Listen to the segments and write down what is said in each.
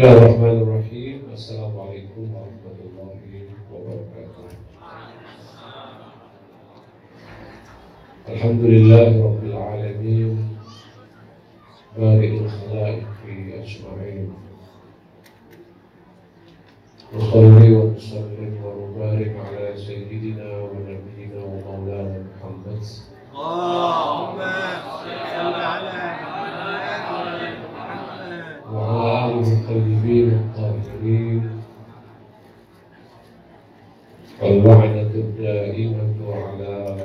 الله الرحمن الرحيم. السلام عليكم ورحمة الله وبركاته. الحمد لله رب العالمين. بارئ الخلائق أجمعين. نصلي وسلم ونبارك على سيدنا ونبينا ومولانا محمد. واللعنة الدائمة على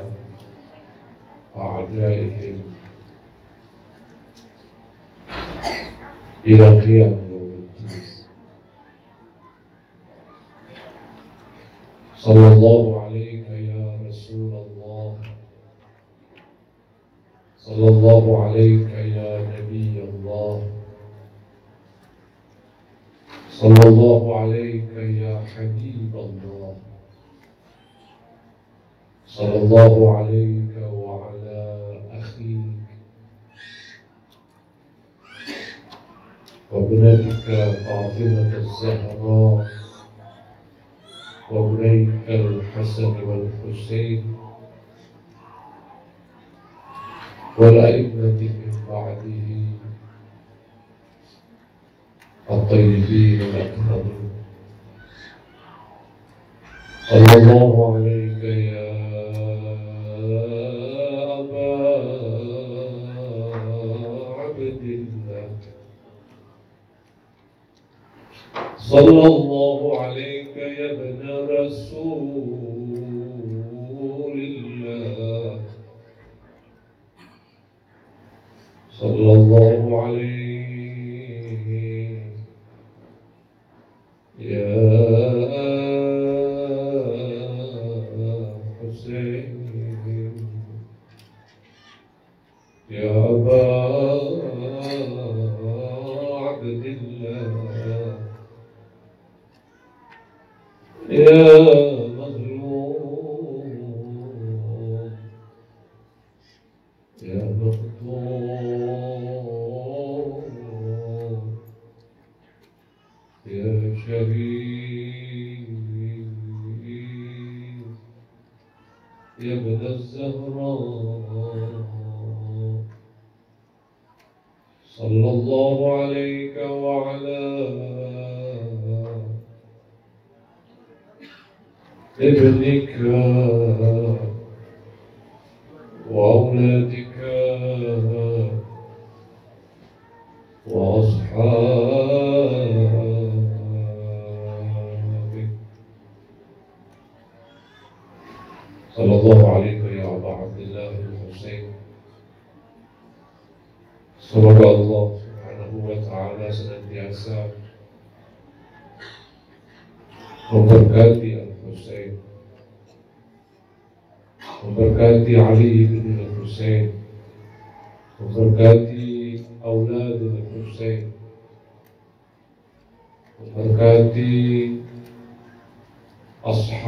أعدائهم إلى قيام يوم الدين صلى الله عليك يا رسول الله. صلى الله عليك يا نبي الله. صلى الله عليك يا حبيب الله. صلى الله عليك وعلى أخيك. وابنتك فاطمة الزهراء. وابنيك الحسن والحسين. والأئمة من بعده. الطيبين الأكرمين. صلى الله عليك يا صلى الله عليك يا ابن رسول الله. صلى الله عليه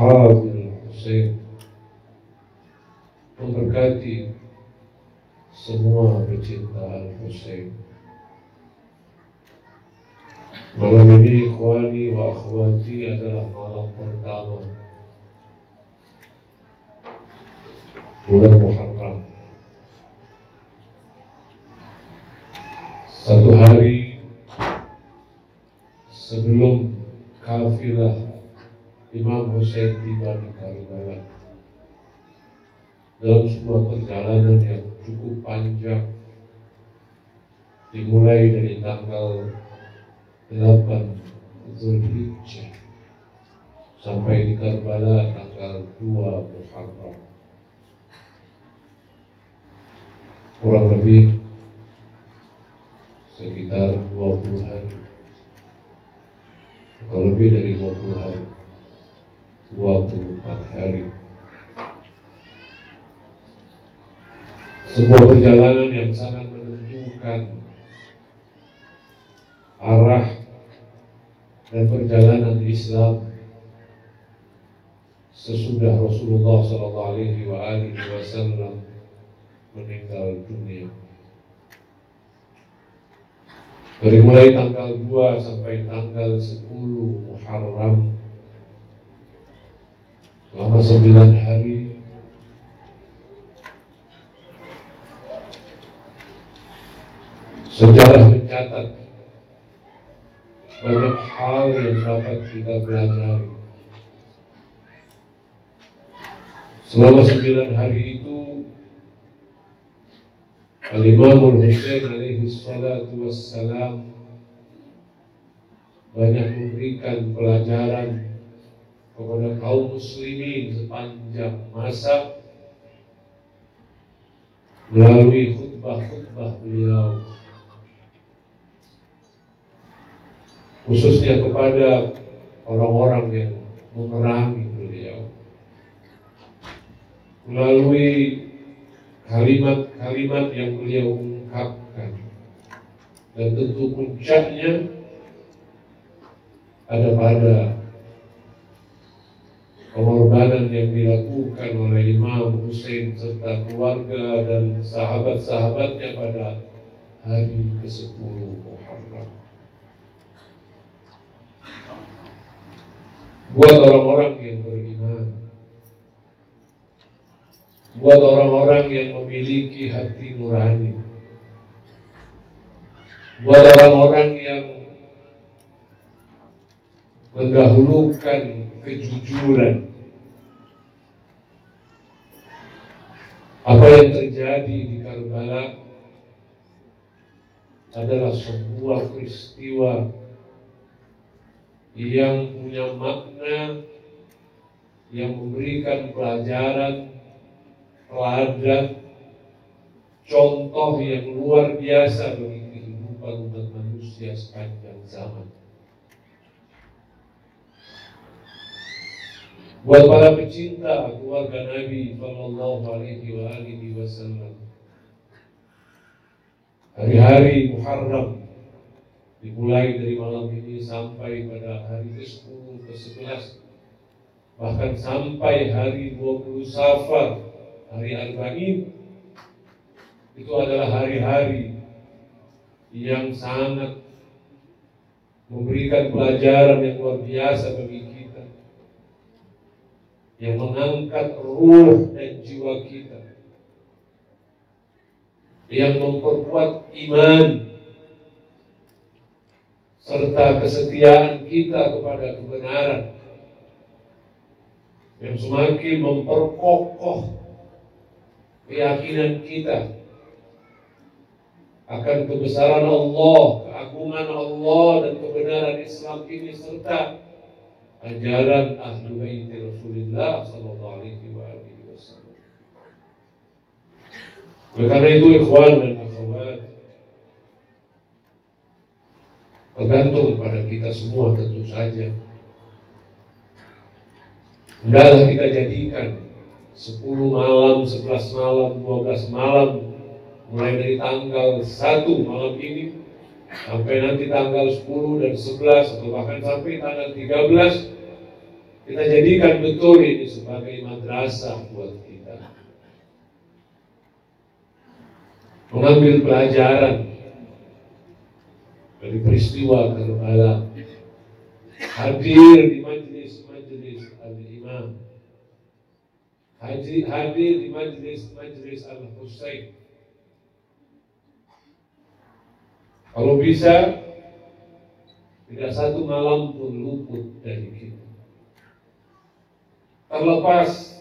ashab Al-Husain memberkati semua pecinta Al-Husain Malam ini ikhwani wa akhwati adalah malam pertama bulan Muharram. Satu hari sebelum kafilah Imam Hussein tiba di Karbala dalam sebuah perjalanan yang cukup panjang dimulai dari tanggal 8 Zulhijjah sampai di Karbala tanggal 2 Muharram. Kurang lebih sekitar 20 hari. Atau lebih dari 20 hari 24 hari sebuah perjalanan yang sangat menentukan arah dan perjalanan Islam sesudah Rasulullah Sallallahu Alaihi Wasallam meninggal dunia. dari mulai tanggal 2 sampai tanggal 10 Muharram selama 9 hari. Sejarah mencatat banyak hal yang dapat kita pelajari. Selama 9 hari itu Al-Imamul Hussein alaihi salatu wassalam banyak memberikan pelajaran kepada kaum muslimin sepanjang masa melalui khutbah-khutbah beliau. Khususnya kepada orang-orang yang memerangi beliau. Melalui kalimat-kalimat yang beliau ungkapkan. Dan tentu puncaknya ada pada pengorbanan yang dilakukan oleh Imam Hussein serta keluarga dan sahabat-sahabatnya pada hari ke-10 Muharram. Buat orang-orang yang beriman, buat orang-orang yang memiliki hati nurani, buat orang-orang yang mendahulukan kejujuran. Apa yang terjadi di Karbala adalah sebuah peristiwa yang punya makna yang memberikan pelajaran teladan contoh yang luar biasa bagi kehidupan umat manusia sepanjang zaman. Buat para pecinta keluarga Nabi Sallallahu Alaihi wa alihi Wasallam, hari-hari Muharram dimulai dari malam ini sampai pada hari ke-10 ke-11 bahkan sampai hari 20 Safar hari Arba'in. Itu adalah hari-hari yang sangat memberikan pelajaran yang luar biasa bagi yang mengangkat ruh dan jiwa kita. Yang memperkuat iman serta kesetiaan kita kepada kebenaran. Yang semakin memperkokoh keyakinan kita akan kebesaran Allah, keagungan Allah dan kebenaran Islam ini serta ajaran ahli bait Rasulullah sallallahu alaihi wasallam. Oleh karena itu ikhwan dan akhwat tergantung pada kita semua tentu saja. Hendaklah kita jadikan 10 malam, 11 malam, 12 malam mulai dari tanggal 1 malam ini sampai nanti tanggal 10 dan 11 atau bahkan sampai tanggal 13 kita jadikan betul ini sebagai madrasah buat kita. Mengambil pelajaran dari peristiwa Karbala. Hadir di majelis-majelis al-imam. Hadir, di majelis-majelis al-Husain kalau bisa tidak satu malam pun luput dari kita terlepas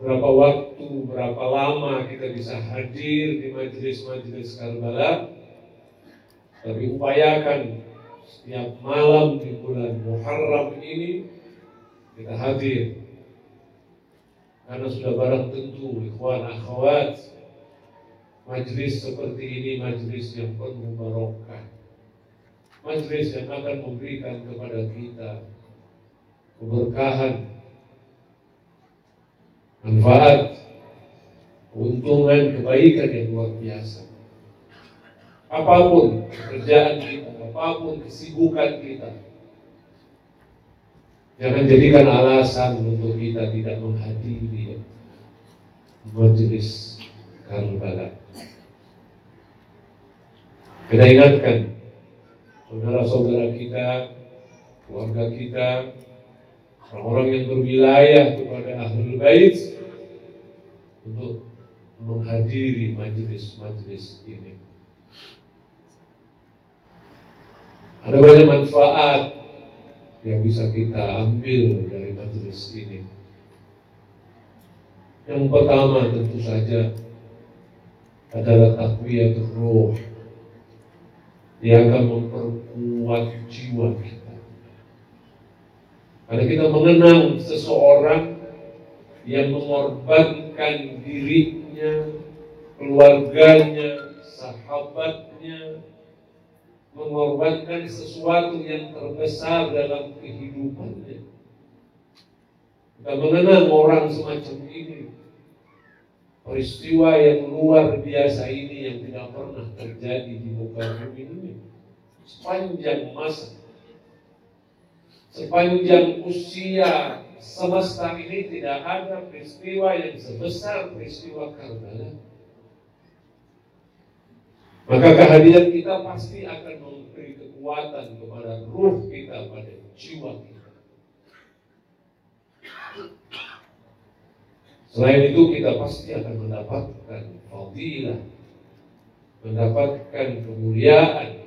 berapa waktu, berapa lama kita bisa hadir di majelis-majelis Karbala, tapi upayakan setiap malam di bulan Muharram ini kita hadir. Karena sudah barang tentu, ikhwan akhwat, majelis seperti ini majelis yang penuh barokah. Majelis yang akan memberikan kepada kita keberkahan, manfaat, keuntungan, kebaikan yang luar biasa. Apa pun pekerjaan kita, apa pun kesibukan kita, jangan jadikan alasan untuk kita tidak menghadiri majelis Karbala. Kita ingatkan saudara-saudara kita, keluarga kita, orang-orang yang berwilayah kepada ahlul bait untuk menghadiri majelis-majelis ini. Ada banyak manfaat yang bisa kita ambil dari majelis ini. Yang pertama tentu saja adalah takwiyat roh. Dia akan memperkuat jiwa kita. Karena kita mengenang seseorang yang mengorbankan dirinya, keluarganya, sahabatnya, mengorbankan sesuatu yang terbesar dalam kehidupannya. Kita mengenal orang semacam ini. Peristiwa yang luar biasa ini yang tidak pernah terjadi di muka bumi. Sepanjang masa. Sepanjang usia semesta ini tidak ada peristiwa yang sebesar peristiwa Karbala. Maka kehadiran kita pasti akan memberi kekuatan kepada ruh kita, pada jiwa kita. Selain itu kita pasti akan mendapatkan fadilah, mendapatkan kemuliaan,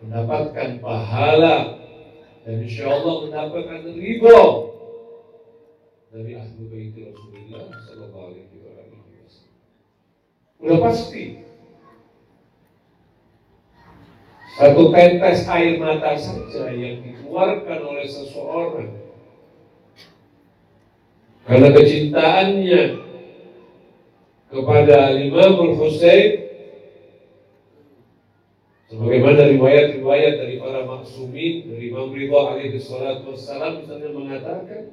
mendapatkan pahala, dan insya Allah mendapatkan ridho dari ahli bait Rasulullah Sallallahu Alaihi Wasallam. Udah pasti. Satu tetes air mata saja yang dikeluarkan oleh seseorang. Karena kecintaannya kepada Imam Al-Husain sebagaimana riwayat-riwayat dari para maksumin dari Imam Ridho alaihi salatu wassalam misalnya mengatakan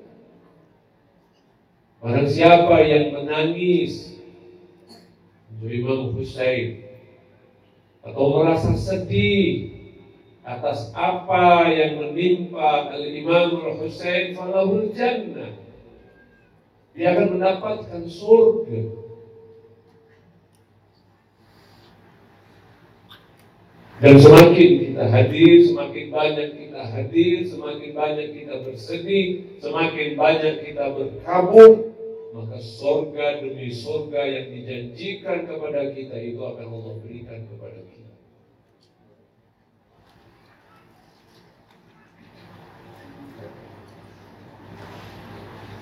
Barang siapa yang menangis untuk Imam Husain atau merasa sedih atas apa yang menimpa Al-Imam Al-Husain falahul jannah. Dia akan mendapatkan surga dan semakin kita hadir semakin banyak kita hadir semakin banyak kita bersedih semakin banyak kita berkabung maka surga demi surga yang dijanjikan kepada kita itu akan Allah berikan kepada kita.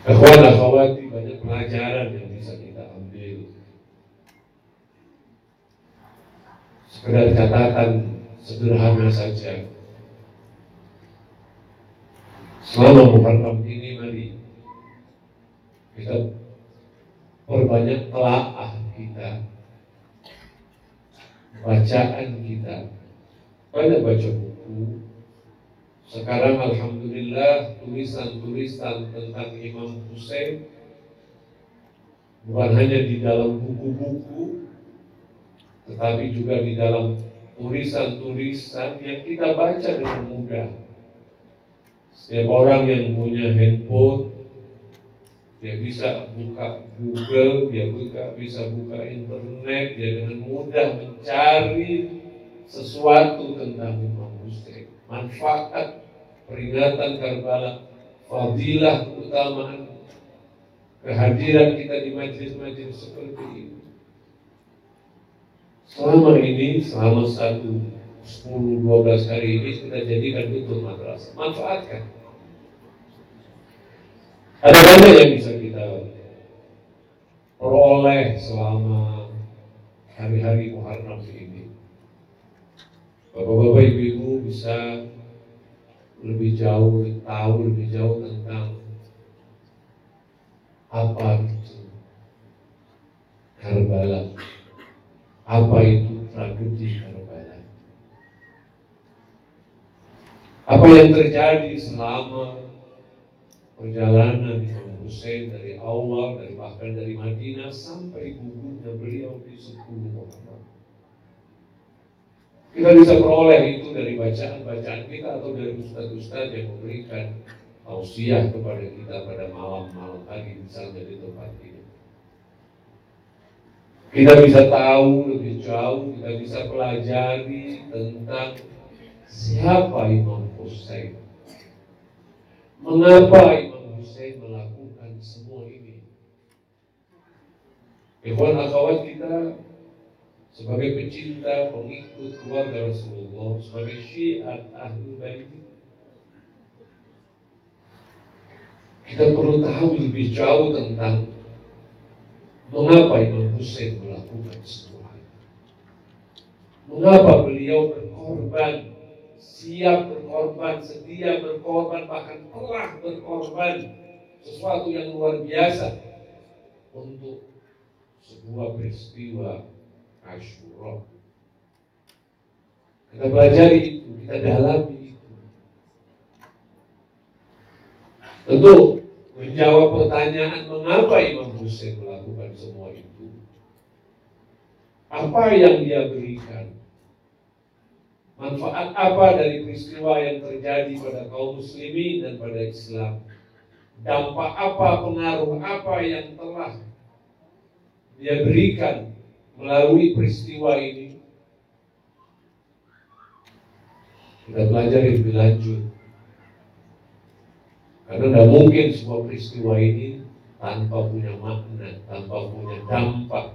Akhwan akhwati banyak pelajaran yang bisa kita ambil. Sekedar catatan sederhana saja. Selama Muharram ini mari kita perbanyak telaah kita, bacaan kita, banyak baca buku, sekarang Alhamdulillah tulisan-tulisan tentang Imam Hussein bukan hanya di dalam buku-buku tetapi juga di dalam tulisan-tulisan yang kita baca dengan mudah. Setiap orang yang punya handphone dia bisa buka Google, dia buka, bisa buka internet, dia dengan mudah mencari sesuatu tentang Imam Hussein. Manfaat peringatan Karbala, fadilah keutamaan kehadiran kita di majelis-majelis seperti ini. Selama ini, selama satu, sepuluh, dua belas hari ini kita jadikan itu madrasah. Manfaatkan. Ada banyak yang bisa kita peroleh selama hari-hari Muharram ini. Bapak-bapak, ibu-ibu bisa lebih jauh tahu lebih jauh tentang apa apa yang terjadi selama perjalanan Hussein dari awal dari bahkan dari Madinah sampai gugurnya beliau di 10 Muharram kita bisa peroleh itu dari bacaan-bacaan kita atau dari ustaz-ustaz yang memberikan tausiah kepada kita pada malam-malam tadi misalnya di tempat ini. Kita bisa tahu lebih jauh, kita bisa pelajari tentang siapa Imam Hussein. Mengapa Imam Hussein melakukan semua ini? Ikhwan akhwat kita sebagai pecinta, pengikut keluarga Rasulullah, sebagai syiat ahli bait kita perlu tahu lebih jauh tentang mengapa Imam Hussein melakukan semua itu. Mengapa beliau berkorban, siap berkorban, sedia berkorban, bahkan telah berkorban sesuatu yang luar biasa untuk sebuah peristiwa Ashura. Kita pelajari itu, kita dalami itu. Tentu menjawab pertanyaan mengapa Imam Hussein melakukan semua itu. Apa yang dia berikan? Manfaat apa dari peristiwa yang terjadi pada kaum muslimin dan pada Islam? Dampak apa, pengaruh apa yang telah dia berikan melalui peristiwa ini? Kita belajar lebih lanjut. Karena tidak mungkin sebuah peristiwa ini tanpa punya makna, tanpa punya dampak.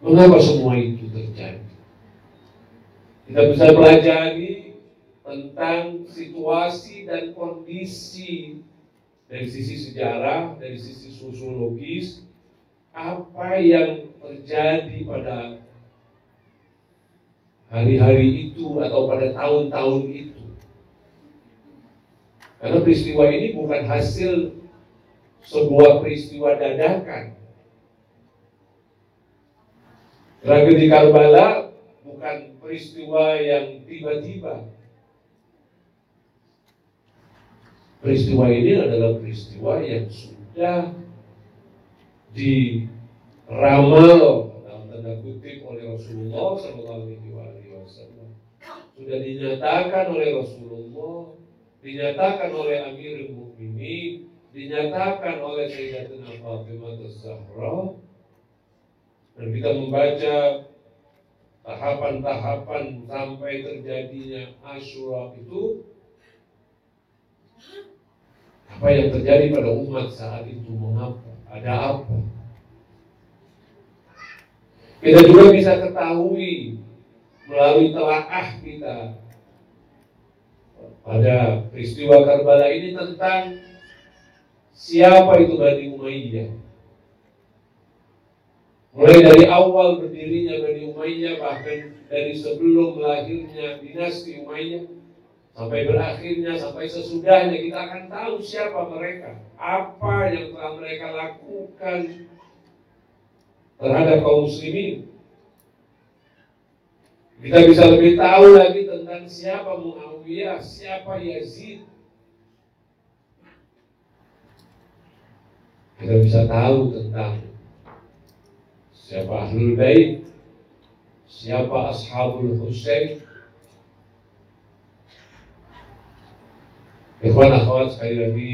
Mengapa semua itu terjadi? Kita bisa pelajari tentang situasi dan kondisi dari sisi sejarah, dari sisi sosiologis, apa yang terjadi pada hari-hari itu atau pada tahun-tahun itu. Karena peristiwa ini bukan hasil sebuah peristiwa dadakan. Tragedi Karbala bukan peristiwa yang tiba-tiba. Peristiwa ini adalah peristiwa yang sudah diramal dalam tanda kutip oleh Rasulullah Shallallahu Alaihi Wasallam. Sudah dinyatakan oleh Rasulullah, dinyatakan oleh Amirul Mukminin, dinyatakan oleh Sayyidatina Fatimah Zahra dan kita membaca tahapan-tahapan sampai terjadinya Ashura itu apa yang terjadi pada umat saat itu mengapa? Ada apa? Kita juga bisa ketahui melalui telaah kita pada peristiwa Karbala ini tentang siapa itu Bani Umayyah Mulai dari awal berdirinya Bani Umayyah bahkan dari sebelum lahirnya dinasti Umayyah sampai berakhirnya sampai sesudahnya kita akan tahu siapa mereka, apa yang telah mereka lakukan terhadap kaum muslimin. Kita bisa lebih tahu lagi tentang siapa Muawiyah, siapa Yazid. Kita bisa tahu tentang siapa Ahlul Bait, siapa Ashabul Husain. Ikhwan akhwat sekali lagi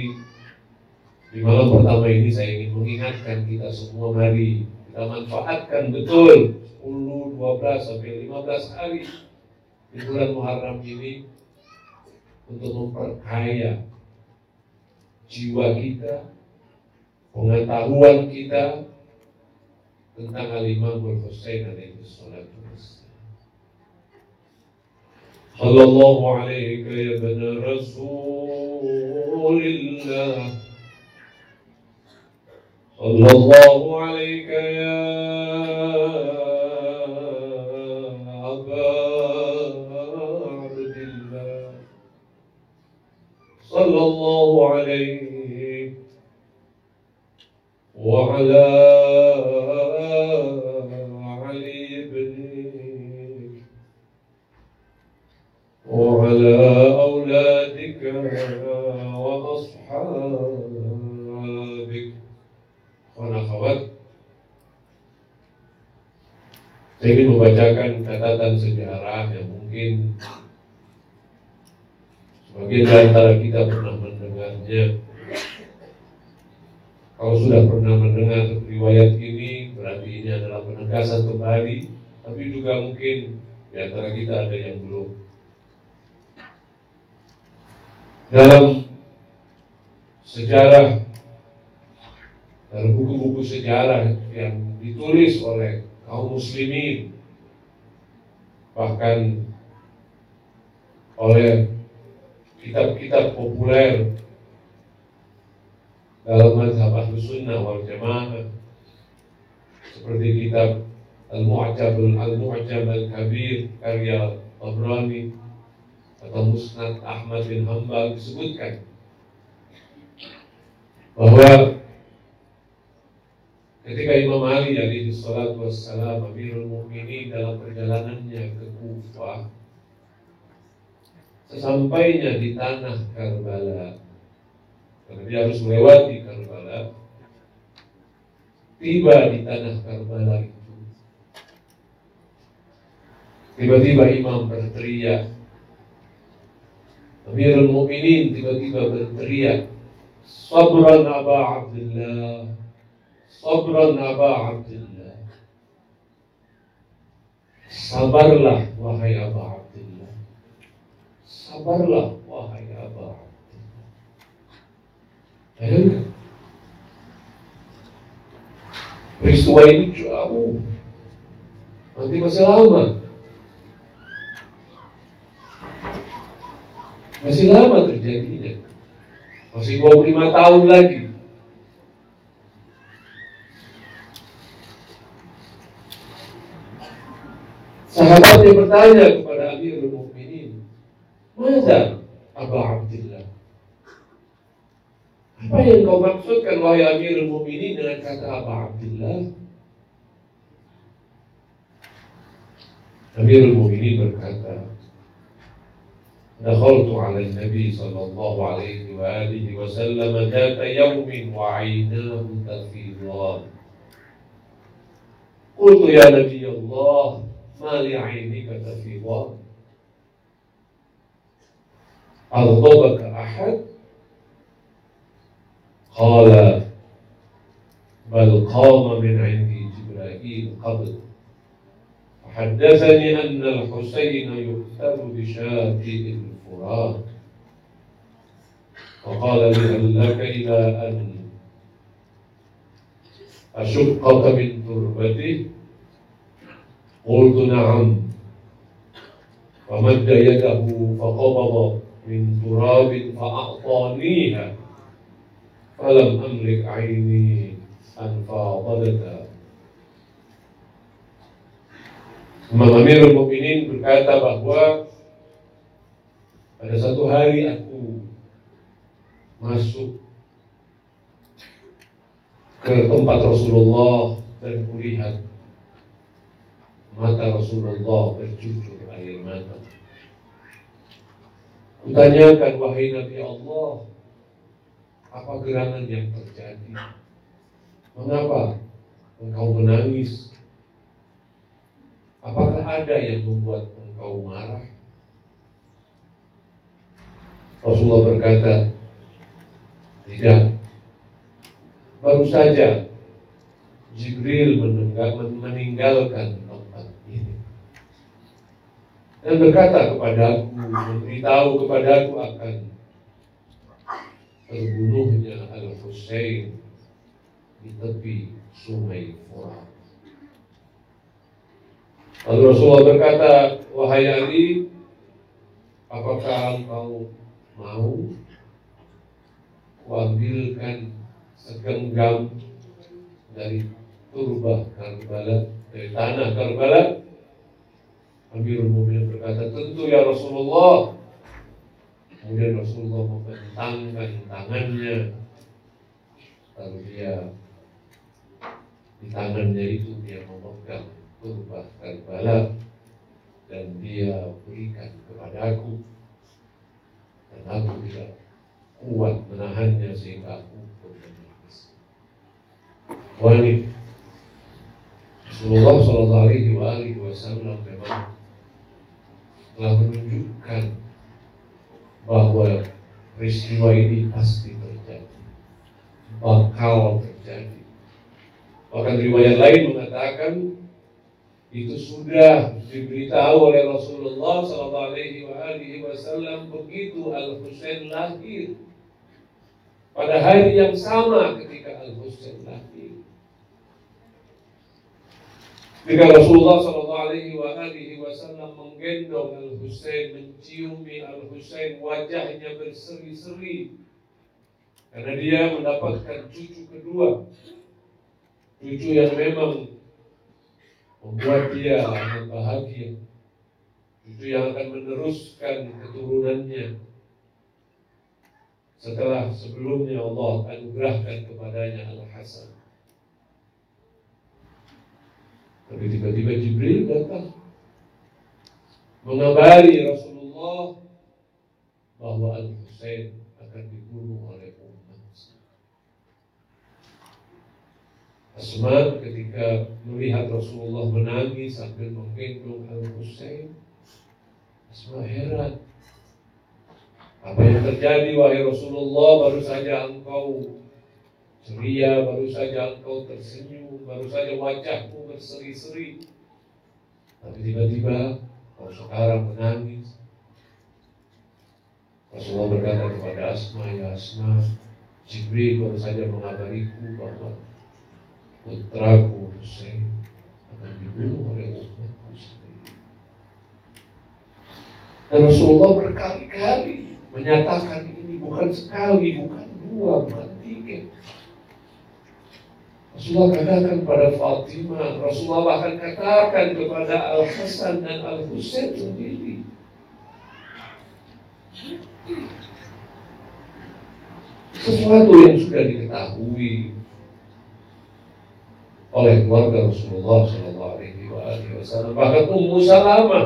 di malam pertama ini saya ingin mengingatkan kita semua mari kita manfaatkan betul 10, 12 sampai 15 hari di bulan Muharram ini untuk memperkaya jiwa kita, pengetahuan kita, انتهى الإمام الحسين عليه الصلاة والسلام. صلى الله عليك يا ابن رسول الله. صلى الله عليك يا أبا عبد الله. صلى الله عليه وعلى وعلى أولادك وأصحابك ونخوات Saya ingin membacakan catatan sejarah yang mungkin sebagian dari antara kita pernah mendengarnya. Kalau sudah pernah mendengar riwayat ini, berarti ini adalah penegasan kembali, tapi juga mungkin di antara kita ada yang belum. Dalam sejarah dalam buku-buku sejarah yang ditulis oleh kaum muslimin bahkan oleh kitab-kitab populer dalam mazhab ahlu sunnah wal jamaah seperti kitab Al-Mu'jam Al-Mu'jam Al-Kabir karya Tabrani atau Musnad Ahmad bin Hambal disebutkan. Bahwa ketika Imam Ali alaihi salatu wassalam Amirul Mukminin dalam perjalanannya ke Kufah sesampainya di tanah Karbala karena dia harus melewati Karbala tiba di tanah Karbala itu. Tiba-tiba imam berteriak أمير المؤمنين تبا بالتريك صبرا أبا عبد الله صبرا أبا عبد الله صبر له وهي أبا عبد الله صبر له وهي أبا عبد الله أهل peristiwa ini jauh. Nanti masih lama. Masih lama terjadinya Masih 25 tahun lagi Sahabatnya bertanya kepada Amirul Mukminin, "Mana Abu Abdullah?" Apa yang kau maksudkan wahai Amirul Mukminin dengan kata Abu Abdullah? Amirul Mukminin berkata, دخلت على النبي صلى الله عليه وآله وسلم ذات يوم وعيناه تفيضان قلت يا نبي الله ما لعينك تفيضان أغضبك أحد؟ قال بل قام من عندي جبرائيل قبل. حدثني أن الحسين يقتل بشاة الفرات. فقال لي لك إلى أن أشقك من تربته قلت نعم. فمد يده فقبض من تراب فأعطانيها. فلم أملك عيني أن فاضلتها Imam Amirul Mukminin berkata bahwa pada satu hari aku masuk ke tempat Rasulullah dan kulihat mata Rasulullah bercucur air mata. Kutanyakan wahai Nabi Allah, apa gerangan yang terjadi? Mengapa engkau menangis Apakah ada yang membuat engkau marah? Rasulullah berkata, tidak. Baru saja Jibril meninggalkan tempat ini dan berkata kepadaku, memberitahu kepadaku akan terbunuhnya Al Husain di tepi sungai Furat. Lalu Rasulullah berkata, wahai Ali, apakah engkau mau kuambilkan segenggam dari turba Karbala, dari tanah Karbala? Amirul Mukminin berkata, tentu ya Rasulullah. Kemudian Rasulullah membentangkan tangannya, lalu dia di tangannya itu dia memegang turba Karbala dan dia berikan kepadaku dan aku tidak kuat menahannya sehingga aku pun menangis. Wani Rasulullah Shallallahu Alaihi Wasallam memang telah menunjukkan bahwa peristiwa ini pasti terjadi, bakal terjadi. Bahkan riwayat lain mengatakan itu sudah diberitahu oleh Rasulullah Wasallam begitu Al Husain lahir. Pada hari yang sama ketika Al Husain lahir. Ketika Rasulullah Wasallam menggendong Al Husain, menciumi Al Husain, wajahnya berseri-seri. Karena dia mendapatkan cucu kedua, cucu yang memang membuat dia akan bahagia. Itu yang akan meneruskan keturunannya. Setelah sebelumnya Allah anugerahkan kepadanya Al-Hasan. Tapi tiba-tiba Jibril datang mengabari Rasulullah bahwa Al-Husain akan dibunuh oleh Asma ketika melihat Rasulullah menangis sambil menggendong Al Husain, Asma heran. Apa yang terjadi wahai Rasulullah baru saja engkau ceria, baru saja engkau tersenyum, baru saja wajahmu berseri-seri. Tapi tiba-tiba kau sekarang menangis. Rasulullah berkata kepada Asma, ya Asma, Jibril baru saja mengabariku bahwa putraku Hussein akan dibunuh oleh umatku sendiri. Dan Rasulullah berkali-kali menyatakan ini bukan sekali, bukan dua, bukan tiga. Rasulullah katakan pada Fatimah, Rasulullah bahkan katakan kepada Al Hasan dan Al Husain sendiri. Sesuatu yang sudah diketahui oleh keluarga Rasulullah Shallallahu Alaihi Wasallam. Bahkan Ummu Salamah,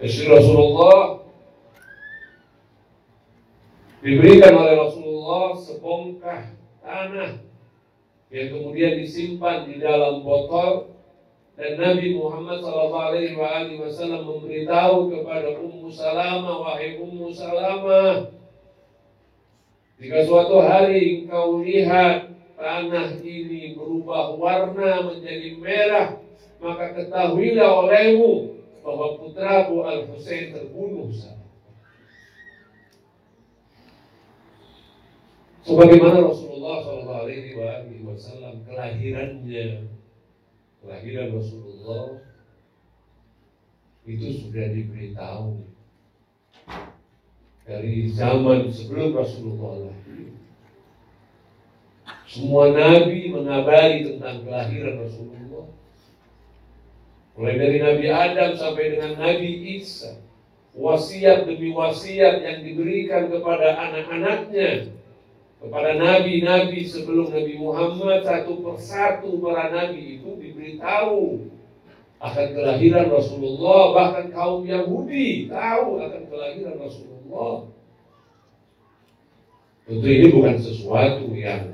istri Rasulullah, diberikan oleh Rasulullah sebongkah tanah yang kemudian disimpan di dalam botol dan Nabi Muhammad Shallallahu Alaihi Wasallam memberitahu kepada Ummu Salamah, wahai Ummu Salamah, jika suatu hari engkau lihat tanah ini berubah warna menjadi merah, maka ketahuilah olehmu bahwa putraku Al Husain terbunuh Sebagaimana Rasulullah Wasallam kelahirannya, kelahiran Rasulullah itu sudah diberitahu dari zaman sebelum Rasulullah lahir. Semua nabi mengabari tentang kelahiran Rasulullah. Mulai dari Nabi Adam sampai dengan Nabi Isa. Wasiat demi wasiat yang diberikan kepada anak-anaknya. Kepada nabi-nabi sebelum Nabi Muhammad satu persatu para nabi itu diberitahu akan kelahiran Rasulullah. Bahkan kaum Yahudi tahu akan kelahiran Rasulullah. Tentu ini bukan sesuatu yang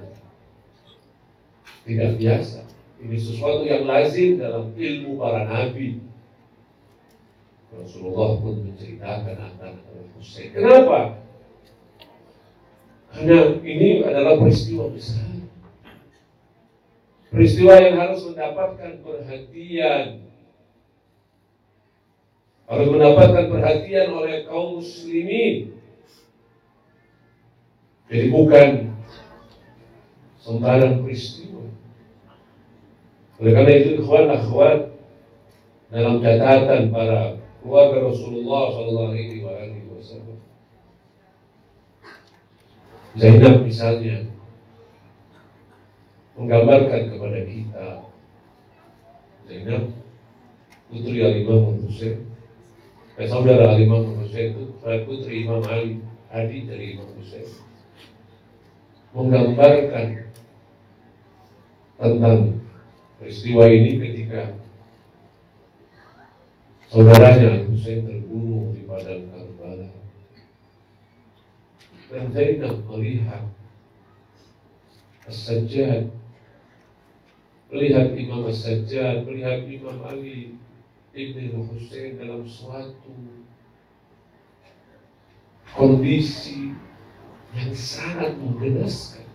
tidak biasa. Ini sesuatu yang lazim dalam ilmu para nabi. Rasulullah pun menceritakan akan Al-Husain. Kenapa? Karena ini adalah peristiwa besar. Peristiwa yang harus mendapatkan perhatian. Harus mendapatkan perhatian oleh kaum muslimin. Jadi bukan sembarang peristiwa. Oleh karena itu ikhwan akhwat dalam catatan para keluarga Rasulullah Shallallahu Alaihi Wasallam. Zainab misalnya menggambarkan kepada kita Zainab putri Al Imam Hussein eh, saudara Al Imam Hussein itu putri Imam Ali adik dari Imam Hussein menggambarkan tentang peristiwa ini ketika saudaranya Hussein terbunuh di padang Karbala. Dan Zainab melihat As-Sajjad, melihat Imam As-Sajjad, melihat Imam Ali Ibn Hussein dalam suatu kondisi yang sangat menggenaskan.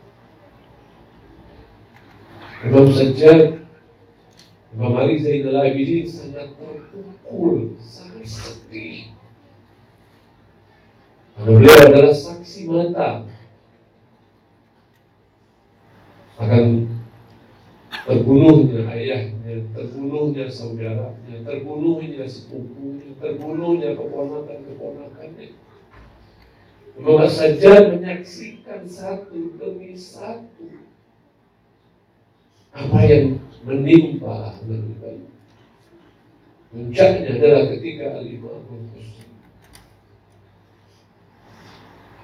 Imam Sajjad, Imam Ali Zainal Abidin sangat terpukul, sangat sedih. Karena beliau adalah saksi mata akan terbunuhnya ayahnya, terbunuhnya saudaranya, terbunuhnya sepupunya, terbunuhnya keponakan-keponakannya. Imam saja menyaksikan satu demi satu apa yang menimpa mereka. Puncaknya adalah ketika Al-Imam.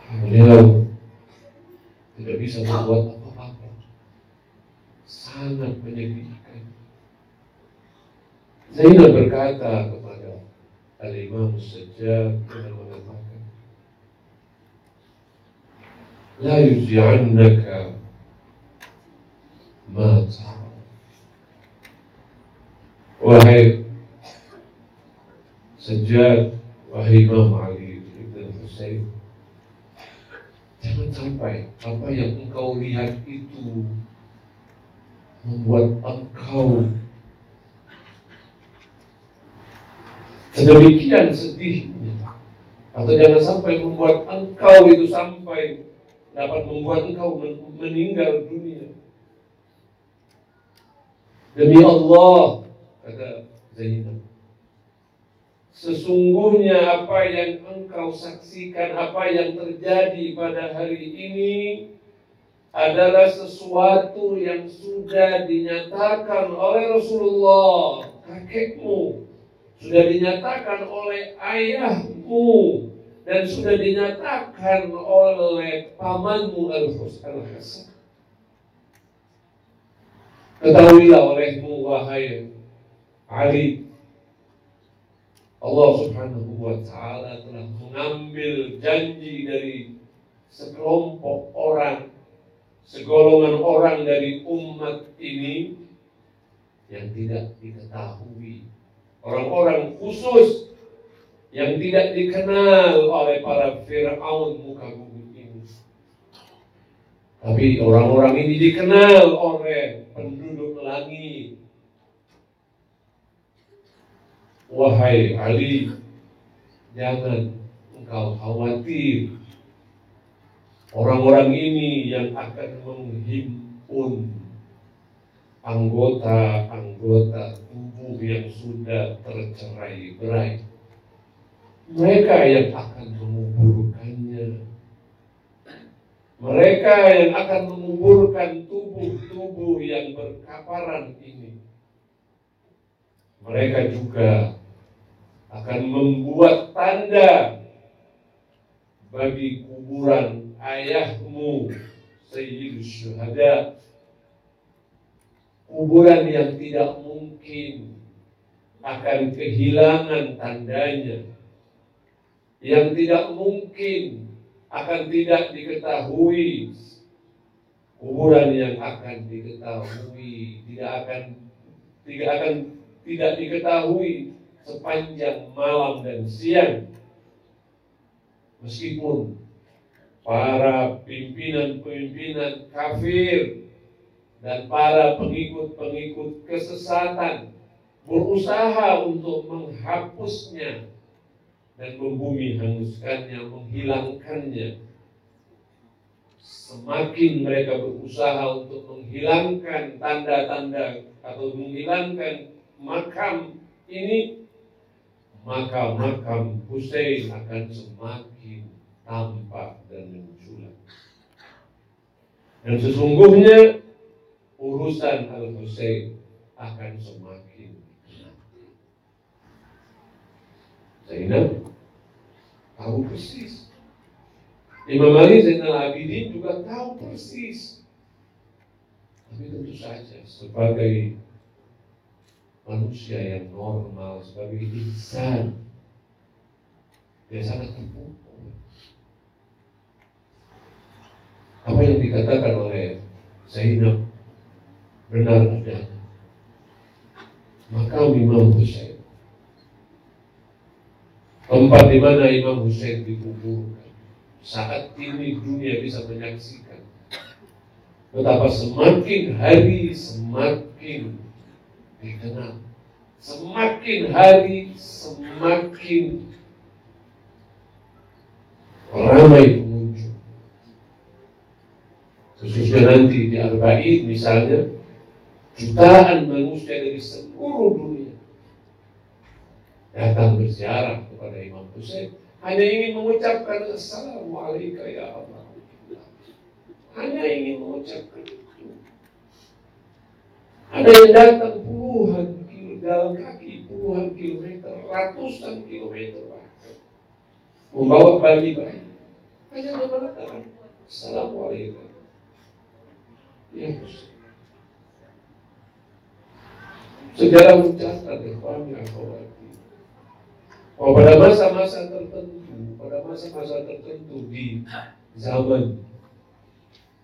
Beliau tidak bisa membuat apa-apa. Sangat menyedihkan. Zainab berkata kepada Al-Imam Sajjad dengan mengatakan, La yuj'annaka mata. Wahai Sajjad, wahai Imam Ali Ibn Hussein, jangan sampai apa yang engkau lihat itu membuat engkau sedemikian sedihnya. Atau jangan sampai membuat engkau itu sampai dapat membuat engkau meninggal dunia. Demi Allah, kata Zainab. Sesungguhnya apa yang engkau saksikan, apa yang terjadi pada hari ini adalah sesuatu yang sudah dinyatakan oleh Rasulullah, kakekmu, sudah dinyatakan oleh ayahmu, dan sudah dinyatakan oleh pamanmu Al-Hasan. Ketahuilah olehmu wahai Ali. Allah subhanahu wa ta'ala telah mengambil janji dari sekelompok orang segolongan orang dari umat ini yang tidak diketahui. Orang-orang khusus yang tidak dikenal oleh para Fir'aun muka bumi ini. Tapi orang-orang ini dikenal oleh penduduk langit. Wahai Ali, jangan engkau khawatir. Orang-orang ini yang akan menghimpun anggota-anggota tubuh yang sudah tercerai berai. Mereka yang akan menguburkannya. Mereka yang akan menguburkan tubuh-tubuh yang berkaparan ini. Mereka juga akan membuat tanda bagi kuburan ayahmu Sayyidus Syuhada. Kuburan yang tidak mungkin akan kehilangan tandanya. Yang tidak mungkin akan tidak diketahui. Kuburan yang akan diketahui tidak akan tidak akan tidak diketahui sepanjang malam dan siang meskipun para pimpinan-pimpinan kafir dan para pengikut-pengikut kesesatan berusaha untuk menghapusnya dan membumi hanguskannya, menghilangkannya. Semakin mereka berusaha untuk menghilangkan tanda-tanda atau menghilangkan makam ini, maka makam Hussein akan semakin tampak dan menculat. Dan sesungguhnya urusan Al-Hussein akan semakin Zainab tahu persis. Imam Ali Zainal Abidin juga tahu persis. Tapi tentu saja sebagai manusia yang normal, sebagai insan, dia sangat terpukul. Apa yang dikatakan oleh Zainab benar adanya. Maka Imam Hussein Tempat di mana Imam Hussein dikuburkan. Saat ini dunia bisa menyaksikan betapa semakin hari semakin dikenal. Semakin hari semakin ramai pengunjung. Khususnya nanti di Arba'in misalnya, jutaan manusia dari seluruh dunia datang berziarah kepada Imam Hussein hanya ingin mengucapkan Assalamualaikum ya Allah. Hanya ingin mengucapkan itu. Ada yang datang puluhan kilo dalam kaki, puluhan kilometer, ratusan kilometer bahkan. Membawa bayi-bayi. Hanya mengatakan Assalamualaikum. Ya Sejarah mencatat ya, kami akhwati. Oh, pada masa-masa tertentu, pada masa-masa tertentu di zaman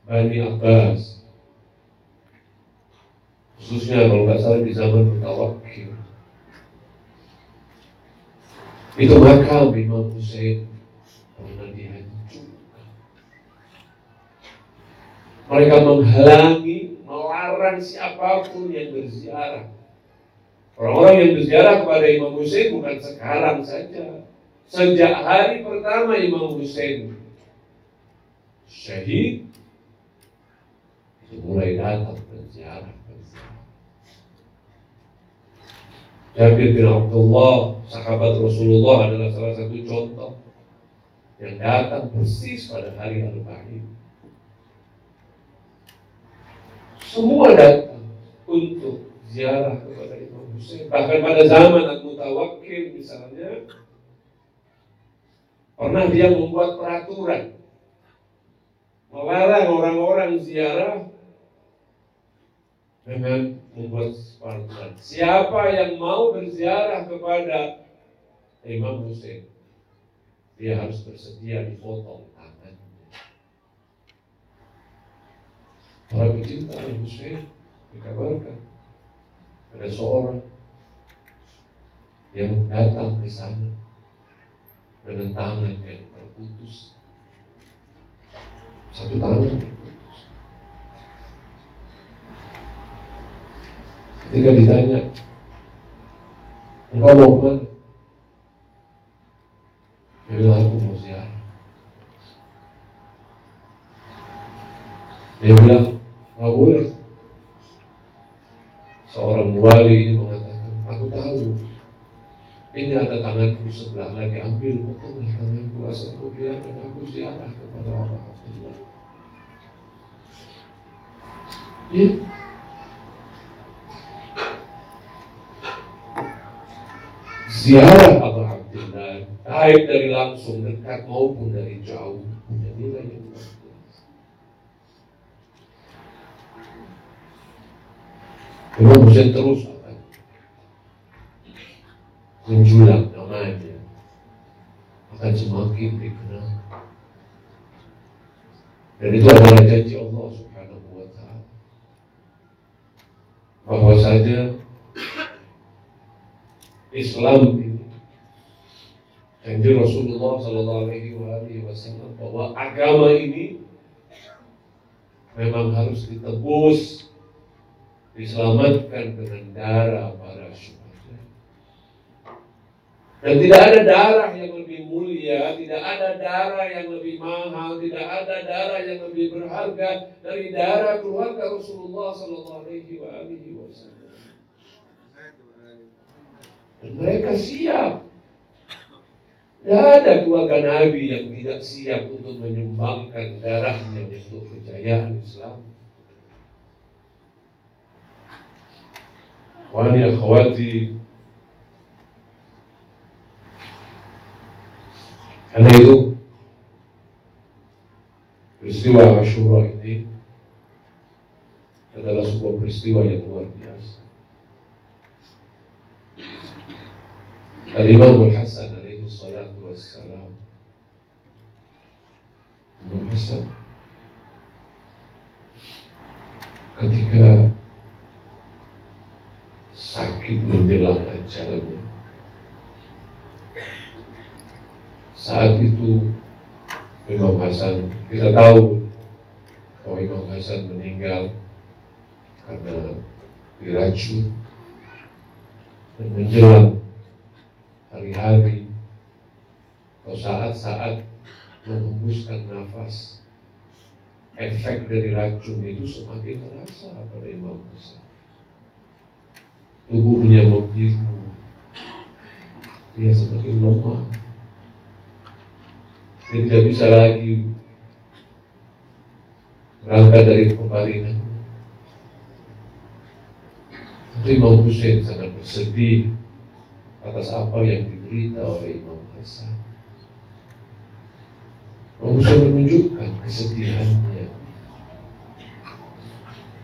Bani Abbas, khususnya kalau nggak salah di zaman Mutawakil, itu makam Imam Hussein pernah dihancurkan. Mereka menghalangi, melarang siapa pun yang berziarah. Orang-orang yang berziarah kepada Imam Hussein bukan sekarang saja. Sejak hari pertama Imam Hussein syahid, itu mulai datang berziarah. Jabir bin Abdullah, sahabat Rasulullah adalah salah satu contoh yang datang persis pada hari Arba'in. Semua datang untuk ziarah kepada Imam Hussein. Bahkan pada zaman Abu Tawakil misalnya, pernah dia membuat peraturan melarang orang-orang ziarah dengan membuat peraturan. Siapa yang mau berziarah kepada Imam Hussein, dia harus bersedia dipotong tangannya. Para pecinta Imam Hussein dikabarkan ada seorang yang datang ke sana dengan tangan yang terputus. Satu tangan Ketika ditanya, engkau mau ke mana? Dia bilang, aku mau ziarah. Dia bilang, nggak boleh. Seorang wali mengatakan, aku tahu. Ini ada tanganku sebelah lagi, ambil potonglah tanganku asal aku biarkan aku ziarah kepada Allah. Ya, ziarah Abu Abdullah baik dari langsung dekat maupun dari jauh punya nilai yang. Imam Hussein terus akan menjulang namanya akan semakin dikenal. Dan itu adalah janji Allah Subhanahu wa taala. Bahwasanya Islam ini janji Rasulullah Shallallahu Alaihi Wasallam bahwa agama ini memang harus ditebus, diselamatkan dengan darah para syuhada. Dan tidak ada darah yang lebih mulia, tidak ada darah yang lebih mahal, tidak ada darah yang lebih berharga dari darah keluarga Rasulullah Shallallahu Alaihi mereka. Tidak ada keluarga Nabi yang tidak siap untuk menyumbangkan darahnya untuk kejayaan Islam. Wani akhwati Karena itu peristiwa Ashura ini adalah sebuah peristiwa yang luar biasa. Al-Imam Al-Hasan alaihi salatu wassalam. Imam Hasan. Ketika sakit menjelang ajalnya saat itu Imam Hasan kita tahu bahwa Imam Hasan meninggal karena diracun dan menjelang hari-hari atau saat-saat menghembuskan nafas efek dari racun itu semakin terasa pada Imam Hasan tubuhnya membiru dia semakin lemah. Dia tidak bisa lagi berangkat dari peparingan Tapi Imam Hussein sangat bersedih atas apa yang diberita oleh Imam Hasan. Hussein menunjukkan kesedihannya,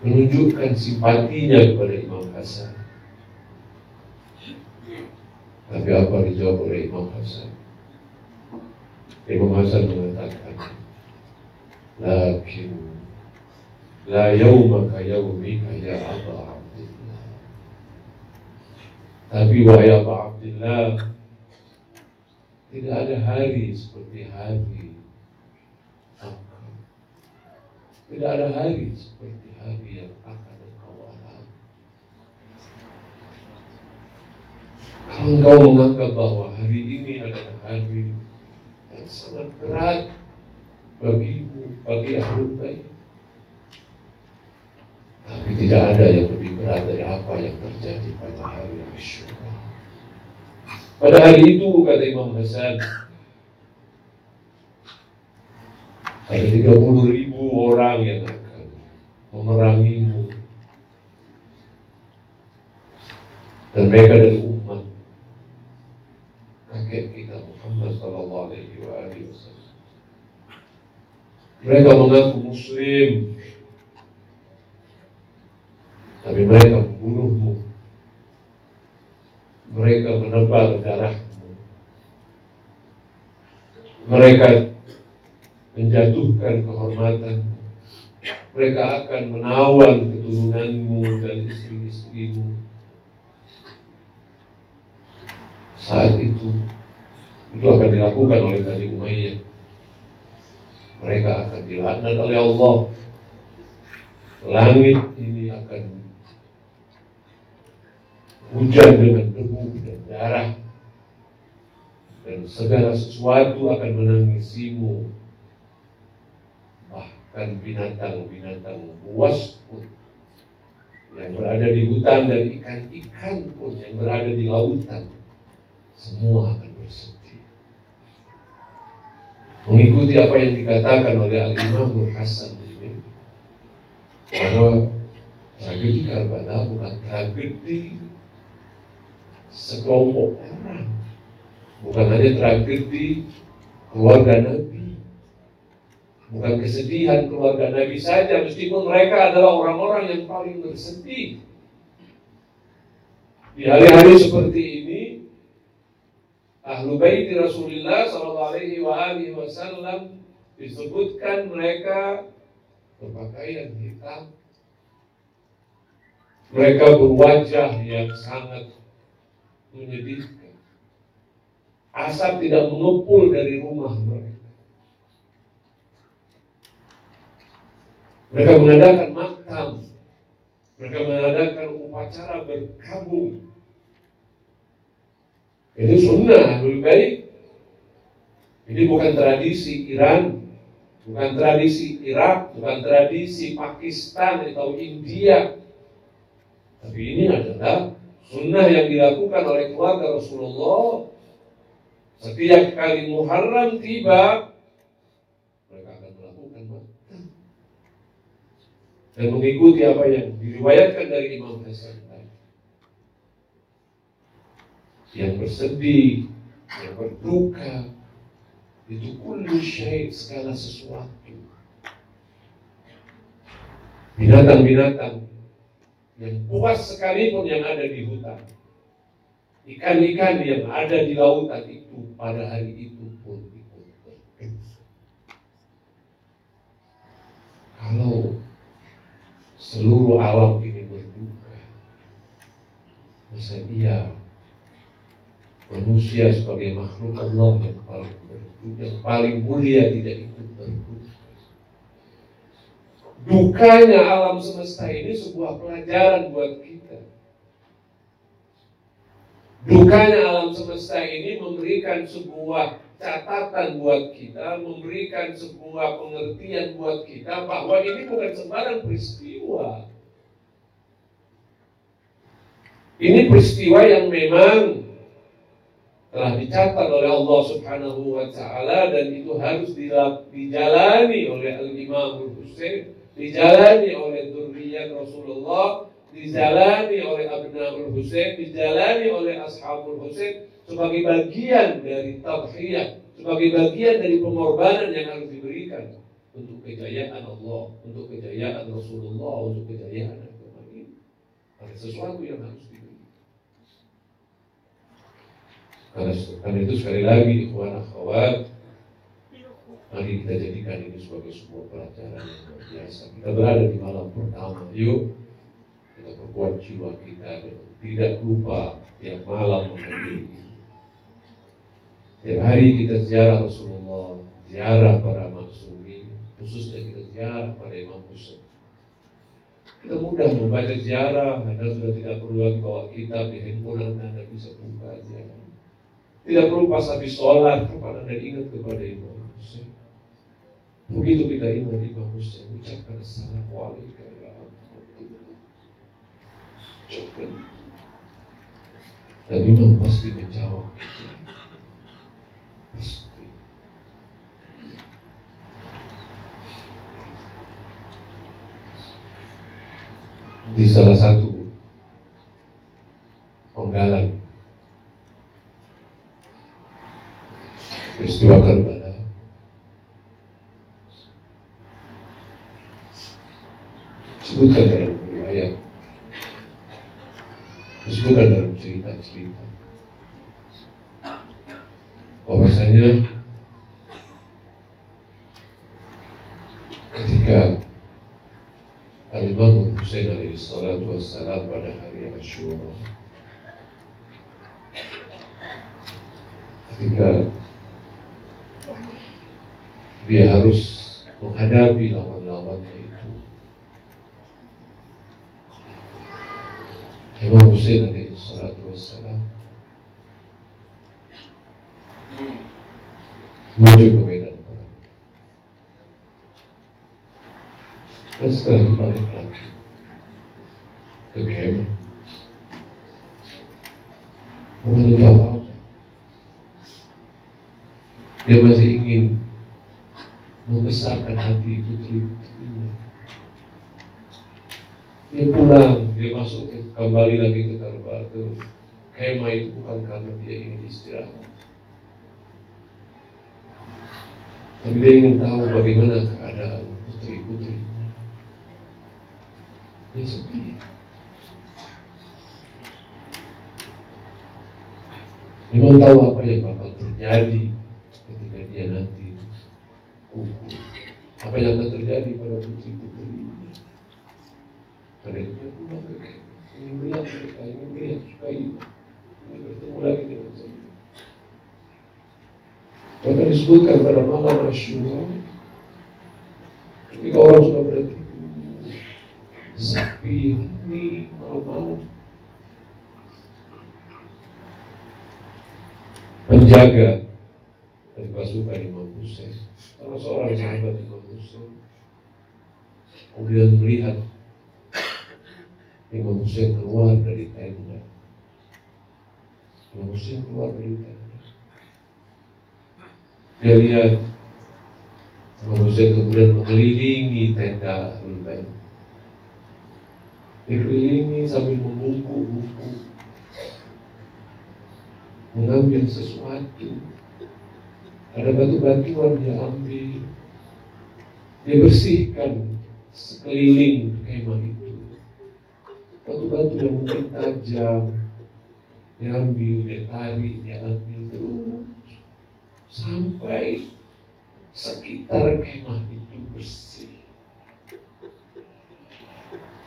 menunjukkan simpatinya kepada Imam Hasan. Tapi apa dijawab oleh Imam Hasan? Imam Hasan mengatakan, Lakin La yawmaka yawmika ya Abdullah Tapi wahai Aba Abdullah Tidak ada hari seperti hari. Tidak ada hari seperti hari yang akan engkau alami Kalau engkau menganggap bahwa hari ini adalah hari yang sangat berat bagimu, bagi ahli baik tapi tidak ada yang lebih berat dari apa yang terjadi pada hari Asyura. Pada hari itu kata Imam Hasan ada 30 ribu orang yang akan memerangimu dan mereka dari umat kakek kita Muhammad Sallallahu Alaihi Wasallam. Mereka mengaku Muslim, tapi mereka membunuhmu. Mereka menebal darahmu. Mereka menjatuhkan kehormatanmu. Mereka akan menawan keturunanmu dan istri-istrimu. Saat itu, itu akan dilakukan oleh Bani Umayyah. Mereka akan dilaknat oleh Allah. Langit ini akan hujan dengan debu dan darah. Dan segala sesuatu akan menangisimu. Bahkan binatang-binatang buas pun yang berada di hutan dan ikan-ikan pun yang berada di lautan semua akan bersedih. Mengikuti apa yang dikatakan oleh Al-Imam Hasan ini bahwa tragedi Karbala bukan tragedi sekelompok. Bukan hanya tragedi keluarga Nabi. Bukan kesedihan keluarga Nabi saja meskipun mereka adalah orang-orang yang paling bersedih. Di hari-hari seperti ini Ahlu Bait Rasulullah Wasallam disebutkan mereka berpakaian hitam. Mereka berwajah yang sangat menyedihkan. Asap tidak mengepul dari rumah mereka. Mereka mengadakan makam. Mereka mengadakan upacara berkabung. Itu sunnah lebih baik. Ini bukan tradisi Iran, bukan tradisi Irak, bukan tradisi Pakistan atau India. Tapi ini adalah Sunnah yang dilakukan oleh keluarga Rasulullah setiap kali Muharram tiba mereka akan melakukan makan dan mengikuti apa yang diriwayatkan dari Imam Hasan yang bersedih, yang berduka, itu kullu syait segala sesuatu. Binatang-binatang yang puas sekalipun yang ada di hutan. Ikan-ikan yang ada di lautan itu pada hari itu pun ikut Kalau seluruh alam ini berduka, masa iya manusia sebagai makhluk Allah yang paling berduka, yang paling mulia tidak ikut berduka. Dukanya alam semesta ini sebuah pelajaran buat kita. Dukanya alam semesta ini memberikan sebuah catatan buat kita, memberikan sebuah pengertian buat kita bahwa ini bukan sembarang peristiwa. Ini peristiwa yang memang telah dicatat oleh Allah Subhanahu wa taala dan itu harus dijalani oleh Al-Imam Hussein, dijalani oleh zuriyat Rasulullah, dijalani oleh Abnaul Hussein, dijalani oleh Ashabul Hussein sebagai bagian dari tadhiyah, sebagai bagian dari pengorbanan yang harus diberikan untuk kejayaan Allah, untuk kejayaan Rasulullah, untuk kejayaan agama ini. Ada sesuatu yang harus Karena, karena itu sekali lagi ikhwan akhwat Mari kita jadikan ini sebagai sebuah pelajaran yang luar biasa. Kita berada di malam pertama, yuk kita perkuat jiwa kita dan tidak lupa tiap malam menghadiri. Tiap hari kita ziarah Rasulullah, ziarah para maksumi, khususnya kita ziarah pada Imam Husain. Kita mudah membaca ziarah, Anda sudah tidak perlu lagi bawa kitab di handphone Anda bisa buka ziarah. Tidak perlu pas habis sholat, kapan Anda ingat kepada Imam. Begitu kita ingat Imam Hussein, ucapkan Assalamualaikum ya Ucapkan. Dan Imam pasti menjawab. Di salah satu Ashura ketika dia harus menghadapi lawan-lawannya itu. Imam Hussein alaihi salatu wassalam menuju ke medan perang. Dan setelah balik lagi ke kemah, apa-apa. Dia masih ingin membesarkan hati putri-putrinya. Dia pulang, dia masuk kembali lagi ke Karbala ke kemah itu bukan karena dia ingin istirahat. Tapi dia ingin tahu bagaimana keadaan putri-putri. Dia sepi. Memang tahu apa yang bakal terjadi ketika dia nanti apa yang akan terjadi pada putri-putri ini. Karena itu dia pulang ke ingin melihat mereka, ingin melihat supaya ingin bertemu lagi dengan saya. Bahkan disebutkan pada malam Asyura, ketika orang sudah berhenti, sepi ini malam-malam, penjaga dari pasukan Imam Hussein Salah seorang sahabat Imam Hussein kemudian melihat Imam Hussein keluar dari tenda. Imam Hussein keluar dari tenda. Dia lihat Imam Hussein kemudian mengelilingi tenda Al-Bait. Dikelilingi sambil membungkuk-bungkuk. Mengambil sesuatu ada batu-batuan dia ambil. Dia bersihkan sekeliling kemah itu. Batu-batu yang mungkin tajam. Dia ambil, dia tarik, dia ambil terus. Sampai sekitar kemah itu bersih.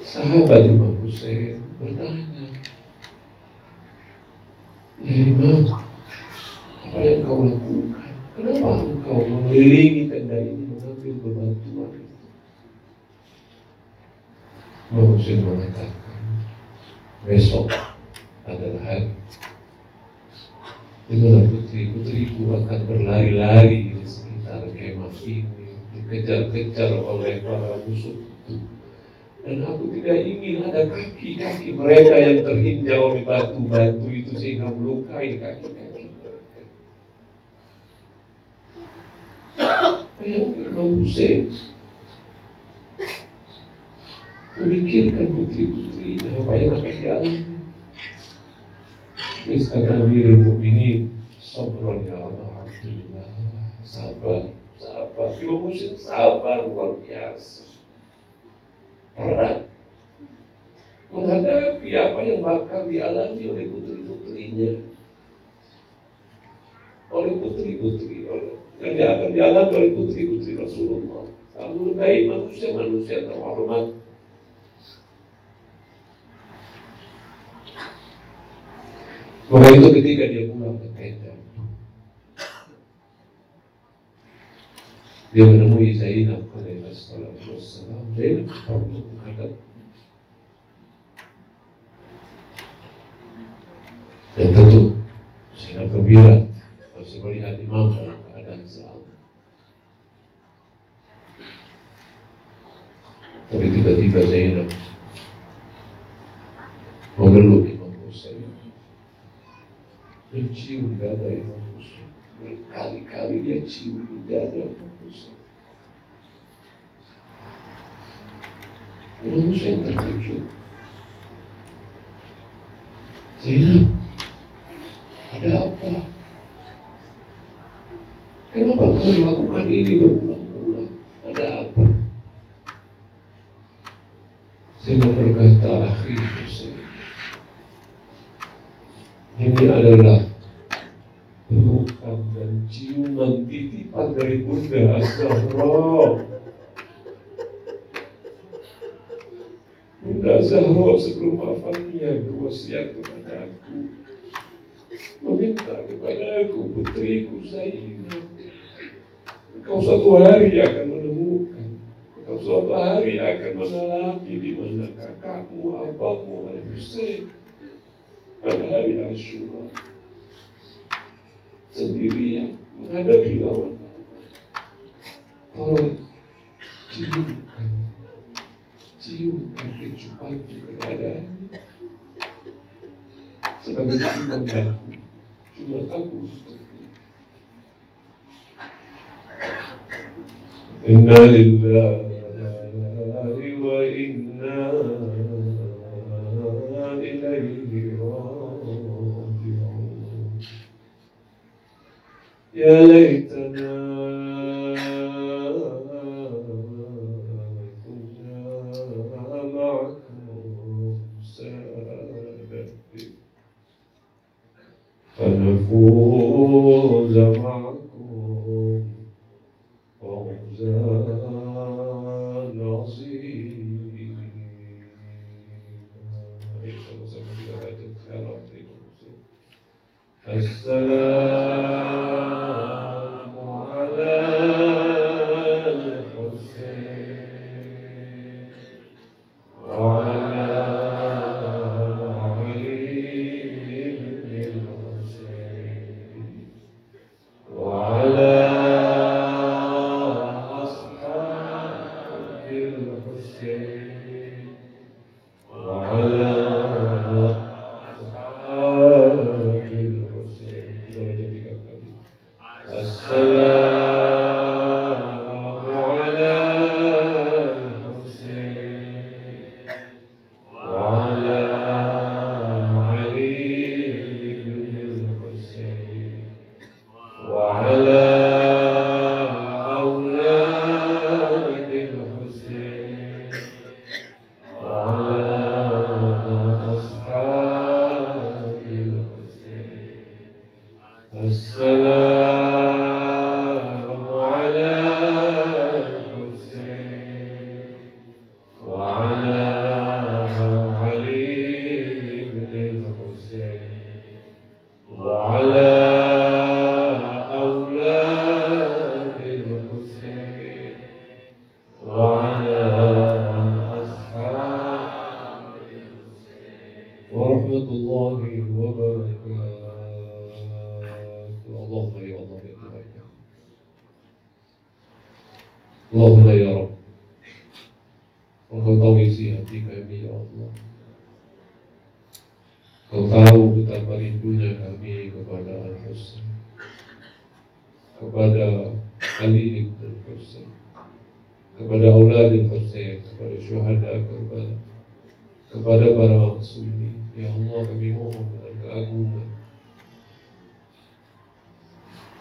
Sahabat Imam Hussein bertanya, Ya Imam, apa yang kau lakukan? Kenapa engkau mengelilingi tenda ini mengambil bebatuan itu? Mungkin mengatakan besok adalah hari di mana putri-putriku akan berlari-lari di sekitar kemah ini, dikejar-kejar oleh para musuh itu. Dan aku tidak ingin ada kaki-kaki mereka yang terinjak oleh batu-batu itu sehingga melukai kaki-kaki mereka. Yang Imam memikirkan putri-putrinya apa yang akan dialami. Kata Amirul Mukminin, sabar ya Allah, Alhamdulillah, sabar, sabar. Imam Hussein sabar luar biasa. Berat menghadapi apa yang bakal dialami oleh putri-putrinya. Oleh putri-putri, yang akan dialami oleh putri-putri Rasulullah. Kamu baik manusia-manusia terhormat Maka itu ketika dia pulang ke tenda, dia menemui Zainab alaihi wassalam. Zainab perlu menghadap dan tentu Zainab gembira masih melihat imam dalam keadaan. Tapi tiba-tiba Zainab memeluk Imam Hussein mencium dada Imam Hussein. Berkali-kali dia cium dada Imam Imam Hussein terkejut. Zainab, ada apa? Kenapa kau melakukan ini berulang-ulang? Ada apa? Zainab berkata, akhir Hussein. Ini adalah pelukan dan ciuman titipan dari Bunda Zahra. Zahra sebelum wafatnya berwasiat kepada aku. Meminta kepada aku putriku Zainab. Engkau suatu hari akan menemukan. Engkau suatu hari akan mengalami di mana kakakmu, abangmu, Al-Husain pada hari Ashura sendirian menghadapi lawan tolong في إنا لله وإنا إليه راجعون. يا ليتنا oh of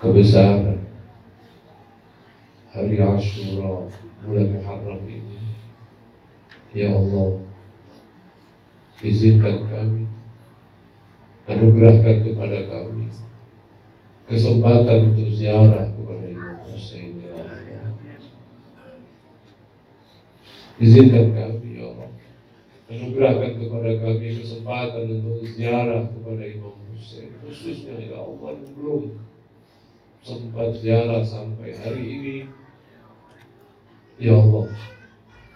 kebesaran hari Ashura bulan Muharram ini. Ya Allah izinkan kami anugerahkan kepada kami kesempatan untuk ziarah kepada Imam Hussein. Izinkan kami ya Allah anugerahkan kepada kami kesempatan untuk ziarah kepada Imam Hussein khususnya ya Allah yang belum sempat ziarah sampai hari ini ya Allah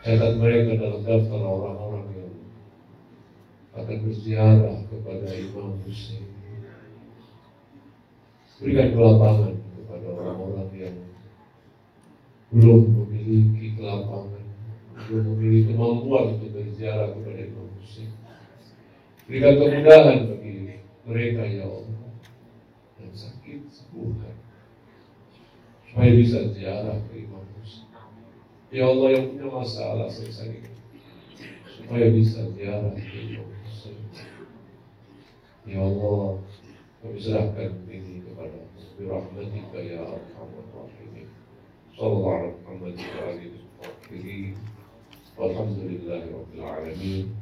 catat mereka dalam daftar orang-orang yang akan berziarah kepada Imam Hussein. Berikan kelapangan kepada orang-orang yang belum memiliki kelapangan belum memiliki kemampuan untuk berziarah kepada Imam Hussein. Berikan kemudahan bagi mereka ya Allah yang sakit sembuhkan ما وهذه الزيارة في المنفوس يا الله يمكن ما سأل سيسرك وهذه الزيارة في المنفوس يا الله وبزرعك مني kepada برحمتك يا أرحم الراحمين صلى الله على محمد وعلى آله وصحبه والحمد لله رب العالمين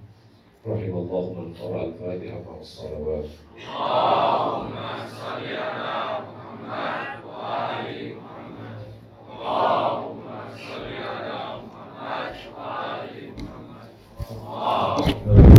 رحم الله من قرأ الفاتحة مع الصلوات اللهم صل على محمد وعلي محمد Allahumma salli ala